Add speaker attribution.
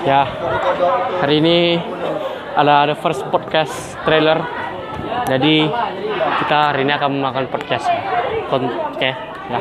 Speaker 1: Ya, hari ini ada the first podcast trailer. Jadi kita hari ini akan melakukan podcast. oke Oke, ya.